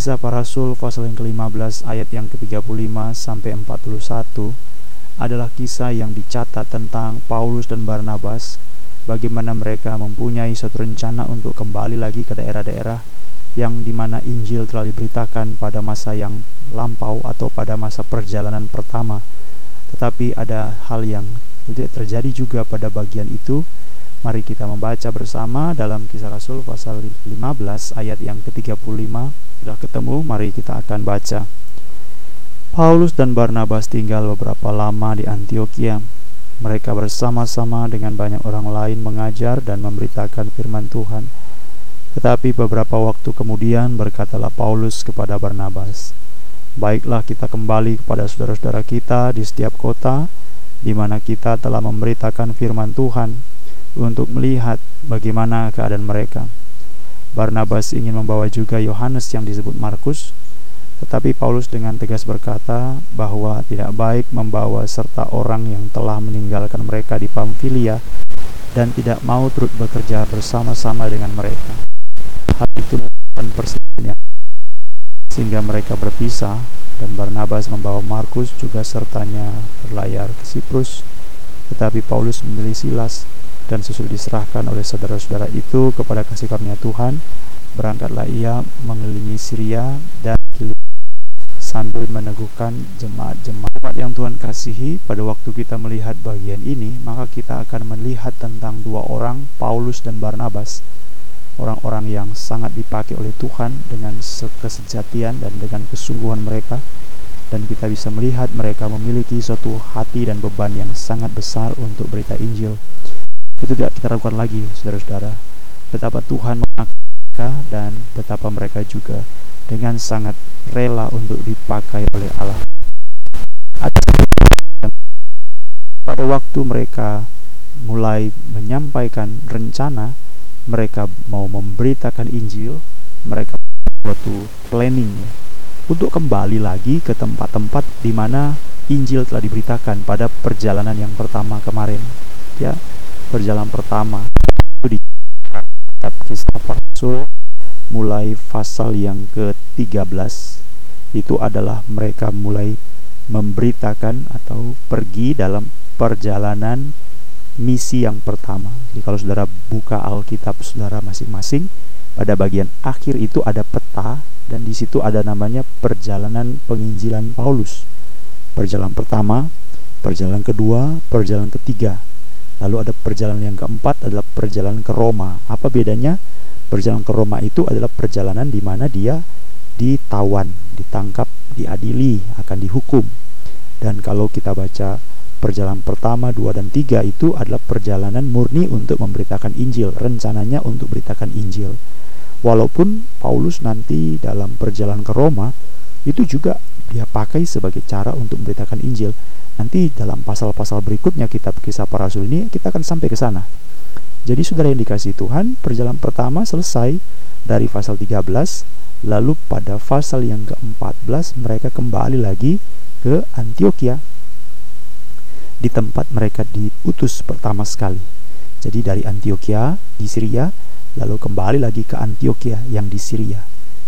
Kisah para Rasul pasal yang ke-15 ayat yang ke-35 sampai 41 adalah kisah yang dicatat tentang Paulus dan Barnabas bagaimana mereka mempunyai suatu rencana untuk kembali lagi ke daerah-daerah yang di mana Injil telah diberitakan pada masa yang lampau atau pada masa perjalanan pertama. Tetapi ada hal yang tidak terjadi juga pada bagian itu Mari kita membaca bersama dalam kisah Rasul pasal 15 ayat yang ke-35 Sudah ketemu, mari kita akan baca. Paulus dan Barnabas tinggal beberapa lama di Antioquia. Mereka bersama-sama dengan banyak orang lain mengajar dan memberitakan firman Tuhan. Tetapi beberapa waktu kemudian berkatalah Paulus kepada Barnabas Baiklah kita kembali kepada saudara-saudara kita di setiap kota di mana kita telah memberitakan firman Tuhan untuk melihat bagaimana keadaan mereka. Barnabas ingin membawa juga Yohanes yang disebut Markus, tetapi Paulus dengan tegas berkata bahwa tidak baik membawa serta orang yang telah meninggalkan mereka di Pamfilia dan tidak mau turut bekerja bersama-sama dengan mereka. Hal itu merupakan perselisihan sehingga mereka berpisah dan Barnabas membawa Markus juga sertanya berlayar ke Siprus tetapi Paulus memilih Silas dan susul diserahkan oleh saudara-saudara itu kepada kasih karunia Tuhan. Berangkatlah ia mengelilingi Syria dan sambil meneguhkan jemaat-jemaat. Yang Tuhan kasihi pada waktu kita melihat bagian ini maka kita akan melihat tentang dua orang Paulus dan Barnabas. Orang-orang yang sangat dipakai oleh Tuhan dengan kesejatian dan dengan kesungguhan mereka. Dan kita bisa melihat mereka memiliki suatu hati dan beban yang sangat besar untuk berita Injil itu tidak kita lakukan lagi saudara-saudara. Betapa Tuhan mengangkat dan betapa mereka juga dengan sangat rela untuk dipakai oleh Allah. Pada waktu mereka mulai menyampaikan rencana mereka mau memberitakan Injil mereka suatu planning untuk kembali lagi ke tempat-tempat di mana Injil telah diberitakan pada perjalanan yang pertama kemarin. Ya perjalanan pertama itu di kitab kisah Rasul mulai pasal yang ke-13 itu adalah mereka mulai memberitakan atau pergi dalam perjalanan misi yang pertama. Jadi kalau saudara buka Alkitab saudara masing-masing pada bagian akhir itu ada peta dan di situ ada namanya perjalanan penginjilan Paulus. Perjalanan pertama, perjalanan kedua, perjalanan ketiga. Lalu ada perjalanan yang keempat adalah perjalanan ke Roma. Apa bedanya? Perjalanan ke Roma itu adalah perjalanan di mana dia ditawan, ditangkap, diadili, akan dihukum. Dan kalau kita baca perjalanan pertama, dua, dan tiga itu adalah perjalanan murni untuk memberitakan Injil, rencananya untuk beritakan Injil. Walaupun Paulus nanti dalam perjalanan ke Roma itu juga dia pakai sebagai cara untuk memberitakan Injil. Nanti dalam pasal-pasal berikutnya kitab kisah para rasul ini kita akan sampai ke sana. Jadi saudara yang dikasih Tuhan, perjalanan pertama selesai dari pasal 13, lalu pada pasal yang ke-14 mereka kembali lagi ke Antioquia di tempat mereka diutus pertama sekali. Jadi dari Antioquia di Syria lalu kembali lagi ke Antioquia yang di Syria.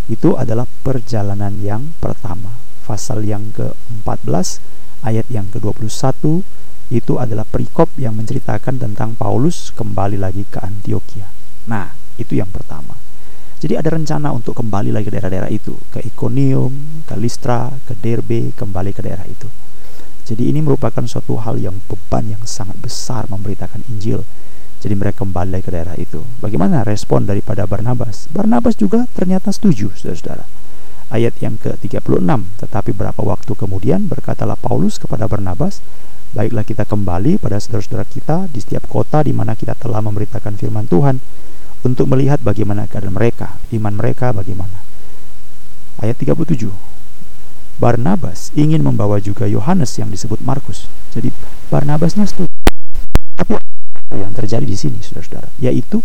Itu adalah perjalanan yang pertama. Pasal yang ke-14 ayat yang ke-21 itu adalah perikop yang menceritakan tentang Paulus kembali lagi ke Antioquia. Nah, itu yang pertama. Jadi ada rencana untuk kembali lagi ke daerah-daerah itu, ke Iconium, ke Listra, ke Derbe, kembali ke daerah itu. Jadi ini merupakan suatu hal yang beban yang sangat besar memberitakan Injil. Jadi mereka kembali lagi ke daerah itu. Bagaimana respon daripada Barnabas? Barnabas juga ternyata setuju, saudara-saudara ayat yang ke-36. Tetapi berapa waktu kemudian berkatalah Paulus kepada Barnabas, baiklah kita kembali pada saudara-saudara kita di setiap kota di mana kita telah memberitakan firman Tuhan untuk melihat bagaimana keadaan mereka, iman mereka bagaimana. Ayat 37. Barnabas ingin membawa juga Yohanes yang disebut Markus. Jadi Barnabasnya setuju. Tapi yang terjadi di sini, saudara-saudara, yaitu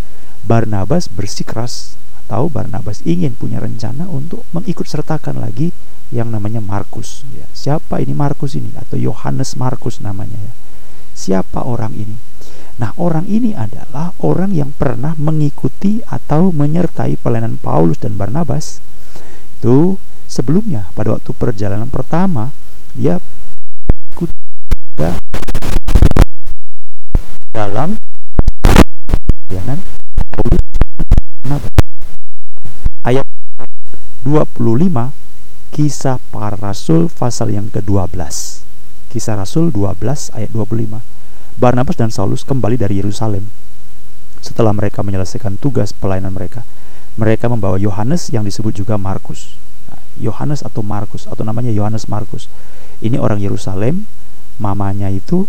Barnabas bersikeras tahu Barnabas ingin punya rencana untuk mengikut sertakan lagi yang namanya Markus ya. Siapa ini Markus ini atau Yohanes Markus namanya ya. Siapa orang ini? Nah, orang ini adalah orang yang pernah mengikuti atau menyertai pelayanan Paulus dan Barnabas Itu sebelumnya pada waktu perjalanan pertama dia ikut dalam perjalanan ayat 25 Kisah para Rasul pasal yang ke-12 Kisah Rasul 12 ayat 25 Barnabas dan Saulus kembali dari Yerusalem. Setelah mereka menyelesaikan tugas pelayanan mereka Mereka membawa Yohanes yang disebut juga Markus. Nah, Yohanes atau Markus atau namanya Yohanes Markus. Ini orang Yerusalem Mamanya itu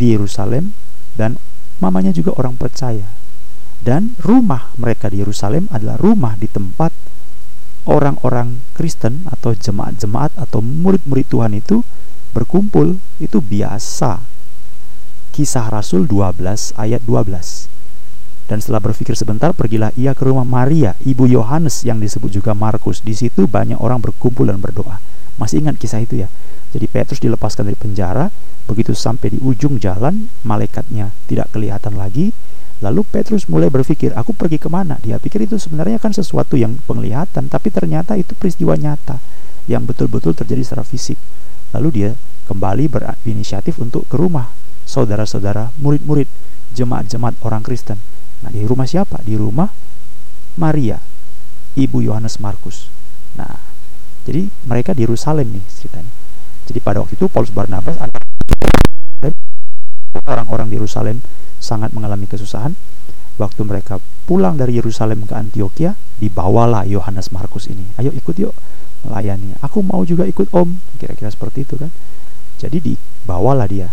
di Yerusalem Dan mamanya juga orang percaya Dan rumah mereka di Yerusalem adalah rumah di tempat orang-orang Kristen atau jemaat-jemaat atau murid-murid Tuhan itu berkumpul itu biasa. Kisah Rasul 12 ayat 12. Dan setelah berpikir sebentar, pergilah ia ke rumah Maria, ibu Yohanes yang disebut juga Markus. Di situ banyak orang berkumpul dan berdoa. Masih ingat kisah itu ya? Jadi Petrus dilepaskan dari penjara, begitu sampai di ujung jalan, malaikatnya tidak kelihatan lagi, Lalu Petrus mulai berpikir, aku pergi ke mana? Dia pikir itu sebenarnya kan sesuatu yang penglihatan, tapi ternyata itu peristiwa nyata yang betul-betul terjadi secara fisik. Lalu dia kembali berinisiatif untuk ke rumah saudara-saudara, murid-murid, jemaat-jemaat orang Kristen. Nah, di rumah siapa? Di rumah Maria, ibu Yohanes Markus. Nah, jadi mereka di Yerusalem nih ceritanya. Jadi pada waktu itu Paulus Barnabas orang-orang di Yerusalem sangat mengalami kesusahan. Waktu mereka pulang dari Yerusalem ke Antioquia, dibawalah Yohanes Markus ini. Ayo ikut yuk melayani. Aku mau juga ikut om. Kira-kira seperti itu kan. Jadi dibawalah dia.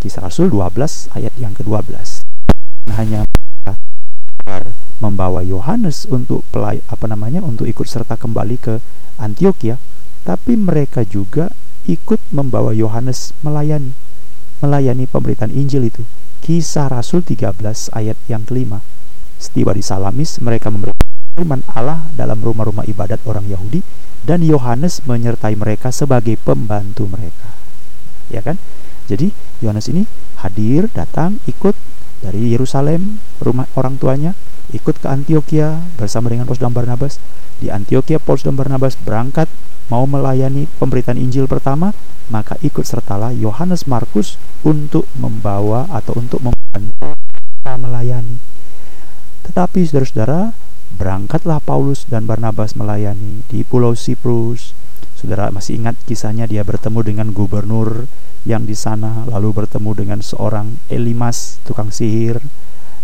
Kisah Rasul 12 ayat yang ke-12. Hanya membawa Yohanes untuk pelay apa namanya untuk ikut serta kembali ke Antioquia, tapi mereka juga ikut membawa Yohanes melayani melayani pemberitaan Injil itu. Kisah Rasul 13 ayat yang kelima. Setiba di Salamis, mereka memberi firman Allah dalam rumah-rumah ibadat orang Yahudi dan Yohanes menyertai mereka sebagai pembantu mereka. Ya kan? Jadi Yohanes ini hadir, datang, ikut dari Yerusalem, rumah orang tuanya, ikut ke Antioquia bersama dengan Paulus dan Barnabas. Di Antioquia Paulus dan Barnabas berangkat mau melayani pemberitaan Injil pertama maka ikut sertalah Yohanes Markus untuk membawa atau untuk membantu melayani. Tetapi saudara-saudara, berangkatlah Paulus dan Barnabas melayani di Pulau Siprus. Saudara masih ingat kisahnya dia bertemu dengan gubernur yang di sana, lalu bertemu dengan seorang Elimas, tukang sihir,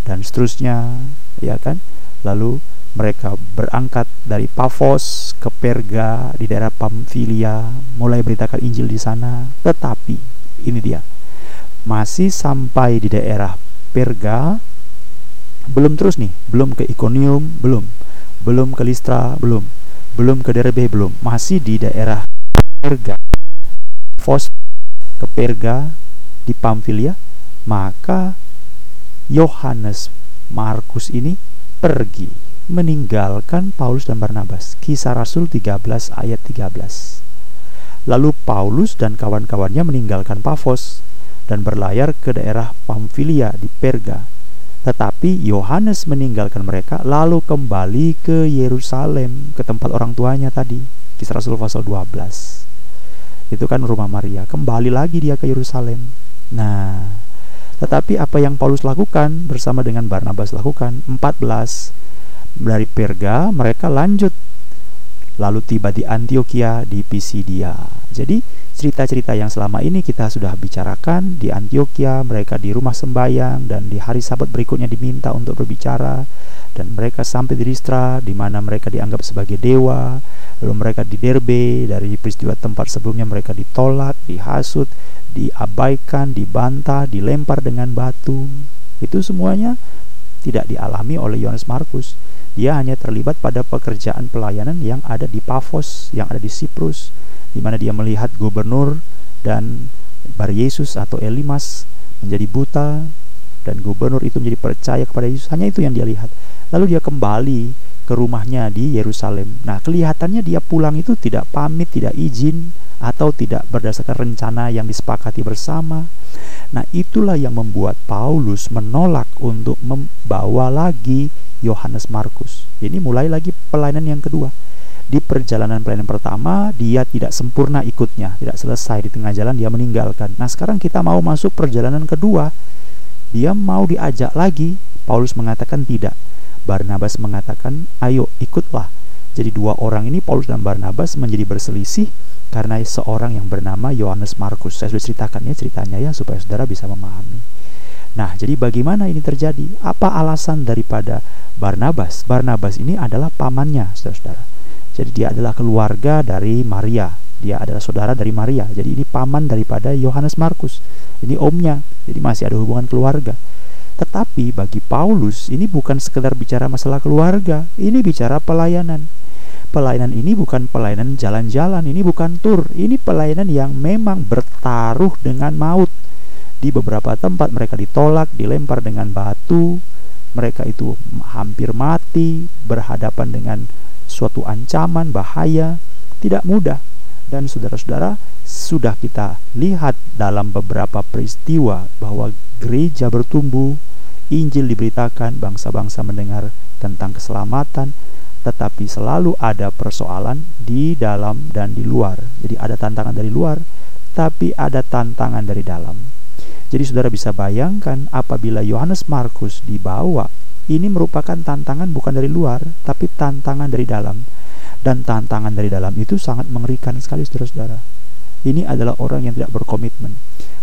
dan seterusnya, ya kan? Lalu mereka berangkat dari Pafos ke Perga di daerah Pamfilia, mulai beritakan Injil di sana. Tetapi ini dia, masih sampai di daerah Perga, belum terus nih, belum ke Iconium, belum, belum ke Listra, belum, belum ke Derbe, belum, masih di daerah Perga, Fos ke Perga di Pamfilia, maka Yohanes Markus ini pergi meninggalkan Paulus dan Barnabas. Kisah Rasul 13 ayat 13. Lalu Paulus dan kawan-kawannya meninggalkan Pafos dan berlayar ke daerah Pamfilia di Perga. Tetapi Yohanes meninggalkan mereka lalu kembali ke Yerusalem, ke tempat orang tuanya tadi. Kisah Rasul pasal 12. Itu kan rumah Maria. Kembali lagi dia ke Yerusalem. Nah, tetapi apa yang Paulus lakukan bersama dengan Barnabas lakukan? 14 dari Perga mereka lanjut lalu tiba di Antioquia di Pisidia. Jadi cerita-cerita yang selama ini kita sudah bicarakan di Antioquia, mereka di rumah sembahyang dan di hari Sabat berikutnya diminta untuk berbicara dan mereka sampai di Listra di mana mereka dianggap sebagai dewa. Lalu mereka di Derbe dari peristiwa tempat sebelumnya mereka ditolak, dihasut, diabaikan, dibantah, dilempar dengan batu. Itu semuanya tidak dialami oleh Yohanes Markus. Dia hanya terlibat pada pekerjaan pelayanan yang ada di Pafos, yang ada di Siprus, di mana dia melihat gubernur dan Bar Yesus atau Elimas menjadi buta dan gubernur itu menjadi percaya kepada Yesus. Hanya itu yang dia lihat. Lalu dia kembali ke rumahnya di Yerusalem. Nah, kelihatannya dia pulang itu tidak pamit, tidak izin atau tidak berdasarkan rencana yang disepakati bersama. Nah, itulah yang membuat Paulus menolak untuk membawa lagi Yohanes Markus. Ini mulai lagi pelayanan yang kedua. di perjalanan pelayanan pertama dia tidak sempurna ikutnya, tidak selesai di tengah jalan dia meninggalkan. Nah, sekarang kita mau masuk perjalanan kedua. Dia mau diajak lagi. Paulus mengatakan tidak. Barnabas mengatakan, "Ayo, ikutlah." Jadi dua orang ini Paulus dan Barnabas menjadi berselisih karena seorang yang bernama Yohanes Markus. Saya sudah ceritakan ya ceritanya ya supaya saudara bisa memahami. Nah, jadi bagaimana ini terjadi? Apa alasan daripada Barnabas? Barnabas ini adalah pamannya, saudara-saudara. Jadi dia adalah keluarga dari Maria. Dia adalah saudara dari Maria. Jadi ini paman daripada Yohanes Markus. Ini omnya. Jadi masih ada hubungan keluarga. Tetapi bagi Paulus ini bukan sekedar bicara masalah keluarga, ini bicara pelayanan. Pelayanan ini bukan pelayanan jalan-jalan, ini bukan tur, ini pelayanan yang memang bertaruh dengan maut di beberapa tempat mereka ditolak, dilempar dengan batu, mereka itu hampir mati, berhadapan dengan suatu ancaman, bahaya, tidak mudah. Dan saudara-saudara, sudah kita lihat dalam beberapa peristiwa bahwa gereja bertumbuh, Injil diberitakan, bangsa-bangsa mendengar tentang keselamatan, tetapi selalu ada persoalan di dalam dan di luar. Jadi ada tantangan dari luar, tapi ada tantangan dari dalam. Jadi saudara bisa bayangkan apabila Yohanes Markus dibawa, ini merupakan tantangan bukan dari luar, tapi tantangan dari dalam. Dan tantangan dari dalam itu sangat mengerikan sekali saudara-saudara. Ini adalah orang yang tidak berkomitmen.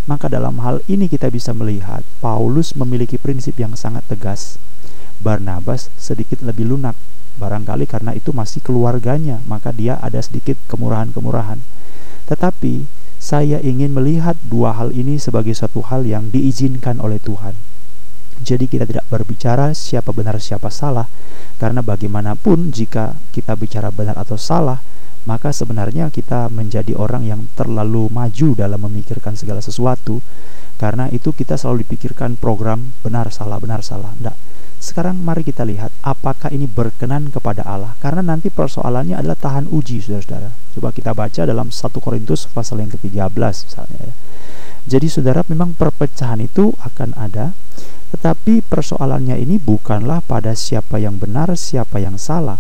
Maka dalam hal ini kita bisa melihat Paulus memiliki prinsip yang sangat tegas. Barnabas sedikit lebih lunak. Barangkali karena itu masih keluarganya, maka dia ada sedikit kemurahan-kemurahan. Tetapi saya ingin melihat dua hal ini sebagai satu hal yang diizinkan oleh Tuhan. Jadi kita tidak berbicara siapa benar siapa salah karena bagaimanapun jika kita bicara benar atau salah maka sebenarnya kita menjadi orang yang terlalu maju dalam memikirkan segala sesuatu karena itu kita selalu dipikirkan program benar salah benar salah. Enggak. Sekarang mari kita lihat apakah ini berkenan kepada Allah karena nanti persoalannya adalah tahan uji Saudara-saudara. Coba kita baca dalam 1 Korintus pasal yang ke-13 misalnya ya. Jadi saudara memang perpecahan itu akan ada tetapi persoalannya ini bukanlah pada siapa yang benar, siapa yang salah,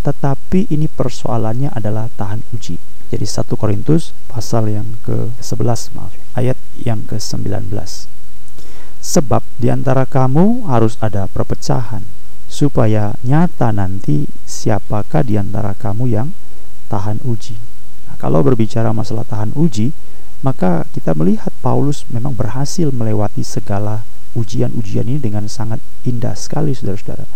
tetapi ini persoalannya adalah tahan uji. Jadi 1 Korintus pasal yang ke-11 maaf, ayat yang ke-19. Sebab di antara kamu harus ada perpecahan, supaya nyata nanti siapakah di antara kamu yang tahan uji. Nah, kalau berbicara masalah tahan uji, maka kita melihat Paulus memang berhasil melewati segala ujian-ujian ini dengan sangat indah sekali saudara-saudara.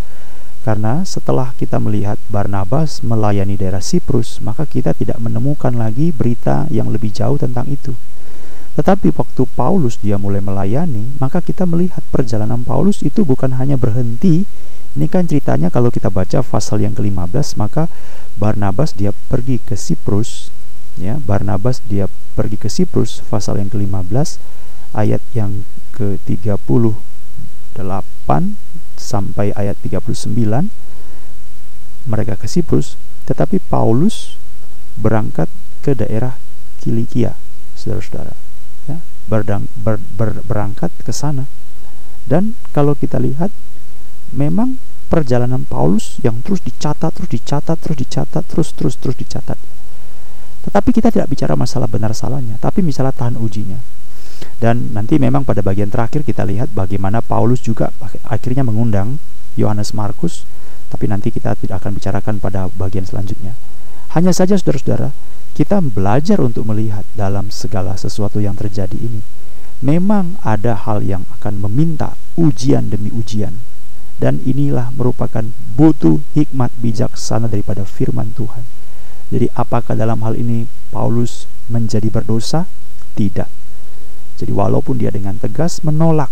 Karena setelah kita melihat Barnabas melayani daerah Siprus, maka kita tidak menemukan lagi berita yang lebih jauh tentang itu. Tetapi waktu Paulus dia mulai melayani, maka kita melihat perjalanan Paulus itu bukan hanya berhenti. Ini kan ceritanya kalau kita baca pasal yang ke-15, maka Barnabas dia pergi ke Siprus, ya. Barnabas dia pergi ke Siprus pasal yang ke-15 ayat yang ke-38 sampai ayat 39 mereka ke Siprus, tetapi Paulus berangkat ke daerah Kilikia, saudara-saudara berdang, ber, ber, berangkat ke sana. Dan kalau kita lihat memang perjalanan Paulus yang terus dicatat, terus dicatat, terus dicatat, terus terus terus dicatat. Tetapi kita tidak bicara masalah benar salahnya, tapi misalnya tahan ujinya. Dan nanti memang pada bagian terakhir kita lihat bagaimana Paulus juga akhirnya mengundang Yohanes Markus, tapi nanti kita tidak akan bicarakan pada bagian selanjutnya. Hanya saja saudara-saudara, kita belajar untuk melihat dalam segala sesuatu yang terjadi ini. Memang ada hal yang akan meminta ujian demi ujian. Dan inilah merupakan butuh hikmat bijaksana daripada firman Tuhan. Jadi apakah dalam hal ini Paulus menjadi berdosa? Tidak. Jadi walaupun dia dengan tegas menolak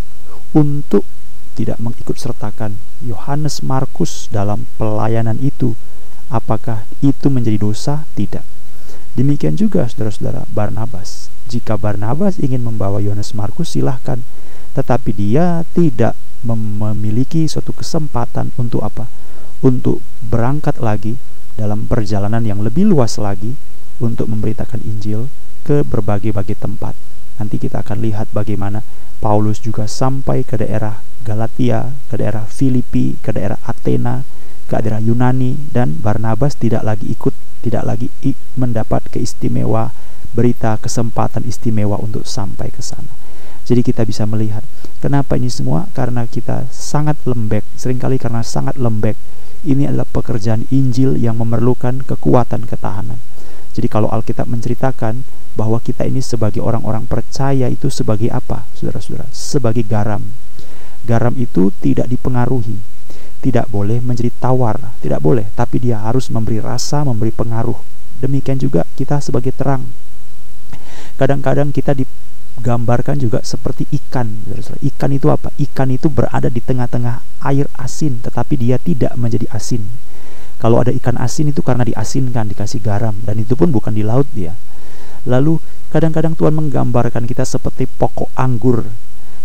untuk tidak mengikut sertakan Yohanes Markus dalam pelayanan itu, apakah itu menjadi dosa? Tidak. Demikian juga saudara-saudara Barnabas. Jika Barnabas ingin membawa Yohanes Markus silahkan, tetapi dia tidak memiliki suatu kesempatan untuk apa? Untuk berangkat lagi dalam perjalanan yang lebih luas lagi untuk memberitakan Injil ke berbagai-bagai tempat. Nanti kita akan lihat bagaimana Paulus juga sampai ke daerah Galatia, ke daerah Filipi, ke daerah Athena, ke daerah Yunani dan Barnabas tidak lagi ikut, tidak lagi mendapat keistimewa berita kesempatan istimewa untuk sampai ke sana. Jadi kita bisa melihat kenapa ini semua karena kita sangat lembek, sering kali karena sangat lembek. Ini adalah pekerjaan Injil yang memerlukan kekuatan ketahanan. Jadi kalau Alkitab menceritakan bahwa kita ini sebagai orang-orang percaya itu sebagai apa, saudara-saudara? Sebagai garam. Garam itu tidak dipengaruhi, tidak boleh menjadi tawar, tidak boleh, tapi dia harus memberi rasa, memberi pengaruh. Demikian juga kita sebagai terang. Kadang-kadang kita di gambarkan juga seperti ikan. Ikan itu apa? Ikan itu berada di tengah-tengah air asin, tetapi dia tidak menjadi asin. Kalau ada ikan asin itu karena diasinkan, dikasih garam, dan itu pun bukan di laut dia. Lalu kadang-kadang Tuhan menggambarkan kita seperti pokok anggur.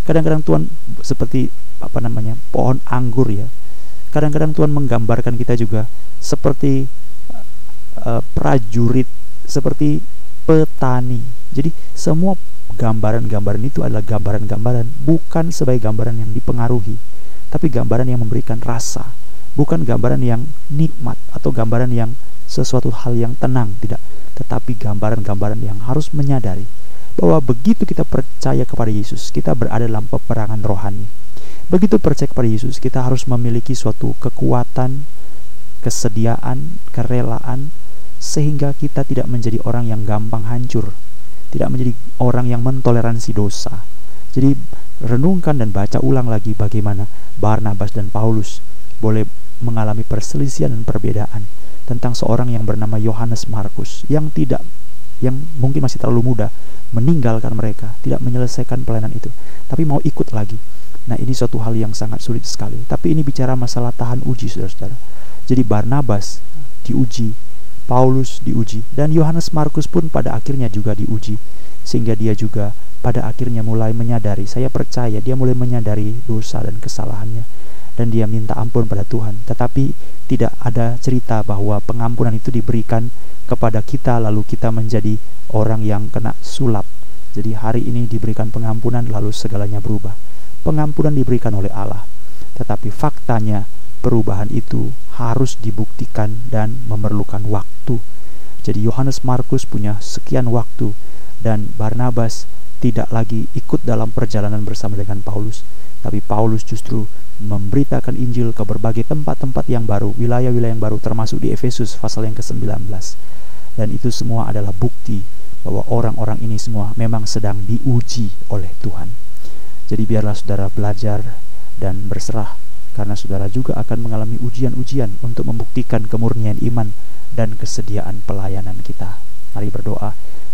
Kadang-kadang Tuhan seperti apa namanya pohon anggur ya. Kadang-kadang Tuhan menggambarkan kita juga seperti uh, prajurit, seperti petani. Jadi semua gambaran-gambaran itu adalah gambaran-gambaran bukan sebagai gambaran yang dipengaruhi, tapi gambaran yang memberikan rasa, bukan gambaran yang nikmat atau gambaran yang sesuatu hal yang tenang, tidak, tetapi gambaran-gambaran yang harus menyadari bahwa begitu kita percaya kepada Yesus, kita berada dalam peperangan rohani. Begitu percaya kepada Yesus, kita harus memiliki suatu kekuatan, kesediaan, kerelaan, sehingga kita tidak menjadi orang yang gampang hancur, tidak menjadi orang yang mentoleransi dosa. Jadi renungkan dan baca ulang lagi bagaimana Barnabas dan Paulus boleh mengalami perselisihan dan perbedaan tentang seorang yang bernama Yohanes Markus yang tidak yang mungkin masih terlalu muda meninggalkan mereka, tidak menyelesaikan pelayanan itu, tapi mau ikut lagi. Nah, ini suatu hal yang sangat sulit sekali. Tapi ini bicara masalah tahan uji, saudara-saudara. Jadi Barnabas diuji Paulus diuji. Dan Yohanes Markus pun pada akhirnya juga diuji. Sehingga dia juga pada akhirnya mulai menyadari saya percaya dia mulai menyadari dosa dan kesalahannya. Dan dia minta ampun pada Tuhan. Tetapi tidak ada cerita bahwa pengampunan itu diberikan kepada kita lalu kita menjadi orang yang kena sulap. Jadi hari ini diberikan pengampunan lalu segalanya berubah. Pengampunan diberikan oleh Allah. Tetapi faktanya perubahan itu harus dibuktikan dan memerlukan waktu. Jadi Yohanes Markus punya sekian waktu dan Barnabas tidak lagi ikut dalam perjalanan bersama dengan Paulus, tapi Paulus justru memberitakan Injil ke berbagai tempat-tempat yang baru, wilayah-wilayah yang baru termasuk di Efesus pasal yang ke-19. Dan itu semua adalah bukti bahwa orang-orang ini semua memang sedang diuji oleh Tuhan. Jadi biarlah saudara belajar dan berserah karena saudara juga akan mengalami ujian-ujian untuk membuktikan kemurnian iman dan kesediaan pelayanan kita. Mari berdoa.